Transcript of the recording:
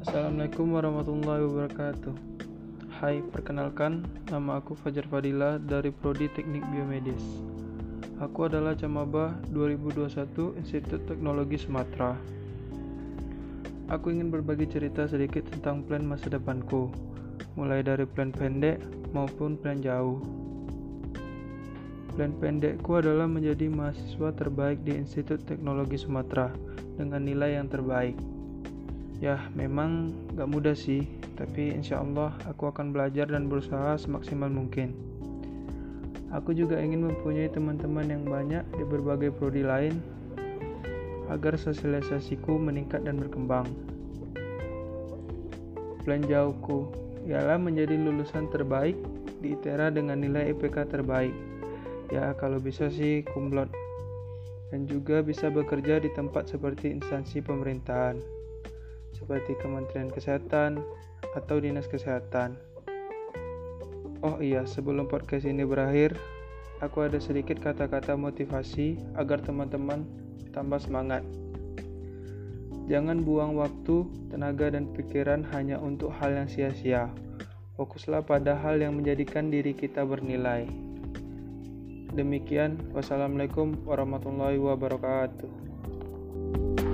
Assalamualaikum warahmatullahi wabarakatuh. Hai, perkenalkan, nama aku Fajar Fadila dari Prodi Teknik Biomedis. Aku adalah Camaba 2021 Institut Teknologi Sumatera. Aku ingin berbagi cerita sedikit tentang plan masa depanku, mulai dari plan pendek maupun plan jauh. Plan pendekku adalah menjadi mahasiswa terbaik di Institut Teknologi Sumatera dengan nilai yang terbaik. Ya, memang gak mudah sih, tapi insya Allah aku akan belajar dan berusaha semaksimal mungkin. Aku juga ingin mempunyai teman-teman yang banyak di berbagai prodi lain agar sosialisasiku meningkat dan berkembang. Plan jauhku ialah menjadi lulusan terbaik di ITERA dengan nilai IPK terbaik. Ya, kalau bisa sih kumlot. Dan juga bisa bekerja di tempat seperti instansi pemerintahan seperti Kementerian Kesehatan atau Dinas Kesehatan. Oh iya, sebelum podcast ini berakhir, aku ada sedikit kata-kata motivasi agar teman-teman tambah semangat. Jangan buang waktu, tenaga, dan pikiran hanya untuk hal yang sia-sia. Fokuslah pada hal yang menjadikan diri kita bernilai. Demikian, wassalamualaikum warahmatullahi wabarakatuh.